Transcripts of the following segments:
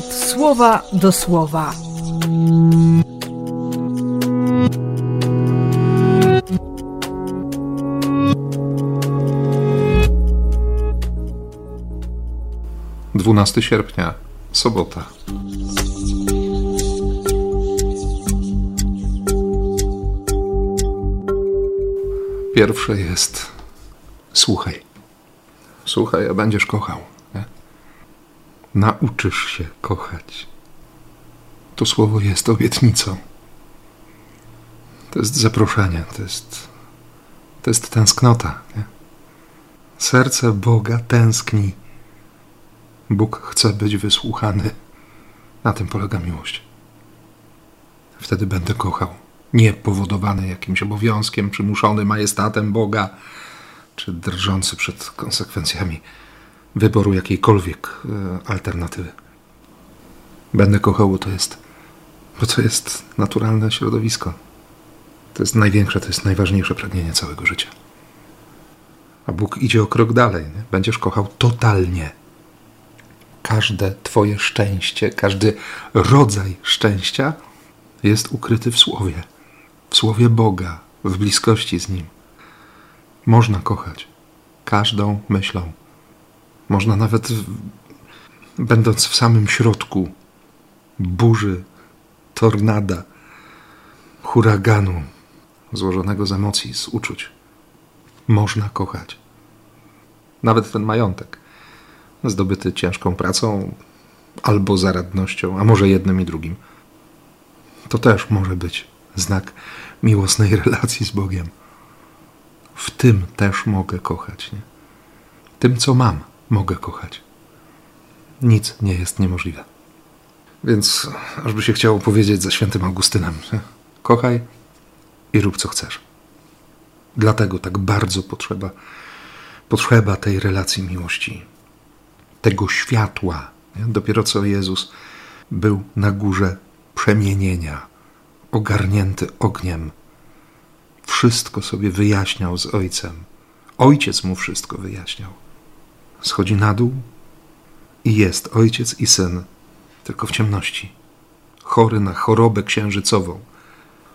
słowa do słowa. Dwunasty sierpnia, sobota. Pierwsze jest słuchaj. Słuchaj, a będziesz kochał. Nauczysz się kochać. To słowo jest obietnicą. To jest zaproszenie, to jest, to jest tęsknota. Nie? Serce Boga tęskni. Bóg chce być wysłuchany. Na tym polega miłość. Wtedy będę kochał. Nie powodowany jakimś obowiązkiem, przymuszony majestatem Boga, czy drżący przed konsekwencjami wyboru jakiejkolwiek e, alternatywy. Będę kochał, bo to jest, bo to jest naturalne środowisko. To jest największe, to jest najważniejsze pragnienie całego życia. A Bóg idzie o krok dalej. Nie? Będziesz kochał totalnie. Każde Twoje szczęście, każdy rodzaj szczęścia jest ukryty w Słowie. W Słowie Boga, w bliskości z Nim. Można kochać każdą myślą. Można nawet, będąc w samym środku burzy, tornada, huraganu, złożonego z emocji, z uczuć, można kochać. Nawet ten majątek, zdobyty ciężką pracą albo zaradnością, a może jednym i drugim. To też może być znak miłosnej relacji z Bogiem w tym też mogę kochać. Nie? Tym, co mam, mogę kochać. Nic nie jest niemożliwe. Więc aż by się chciało powiedzieć za świętym Augustynem: kochaj i rób co chcesz. Dlatego tak bardzo potrzeba, potrzeba tej relacji miłości, tego światła. Nie? Dopiero co Jezus był na górze przemienienia, ogarnięty ogniem wszystko sobie wyjaśniał z ojcem. Ojciec mu wszystko wyjaśniał. Schodzi na dół i jest ojciec i syn, tylko w ciemności. Chory na chorobę księżycową,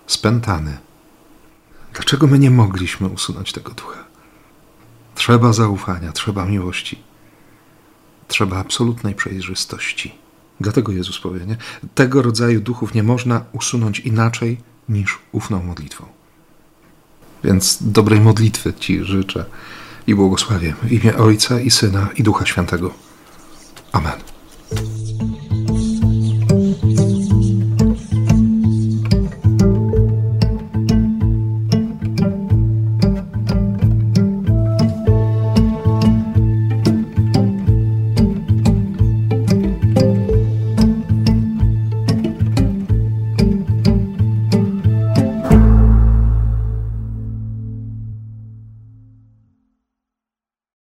spętany. Dlaczego my nie mogliśmy usunąć tego ducha? Trzeba zaufania, trzeba miłości, trzeba absolutnej przejrzystości. Dlatego Jezus powie, nie? tego rodzaju duchów nie można usunąć inaczej niż ufną modlitwą. Więc dobrej modlitwy Ci życzę i błogosławię w imię Ojca i Syna i Ducha Świętego. Amen.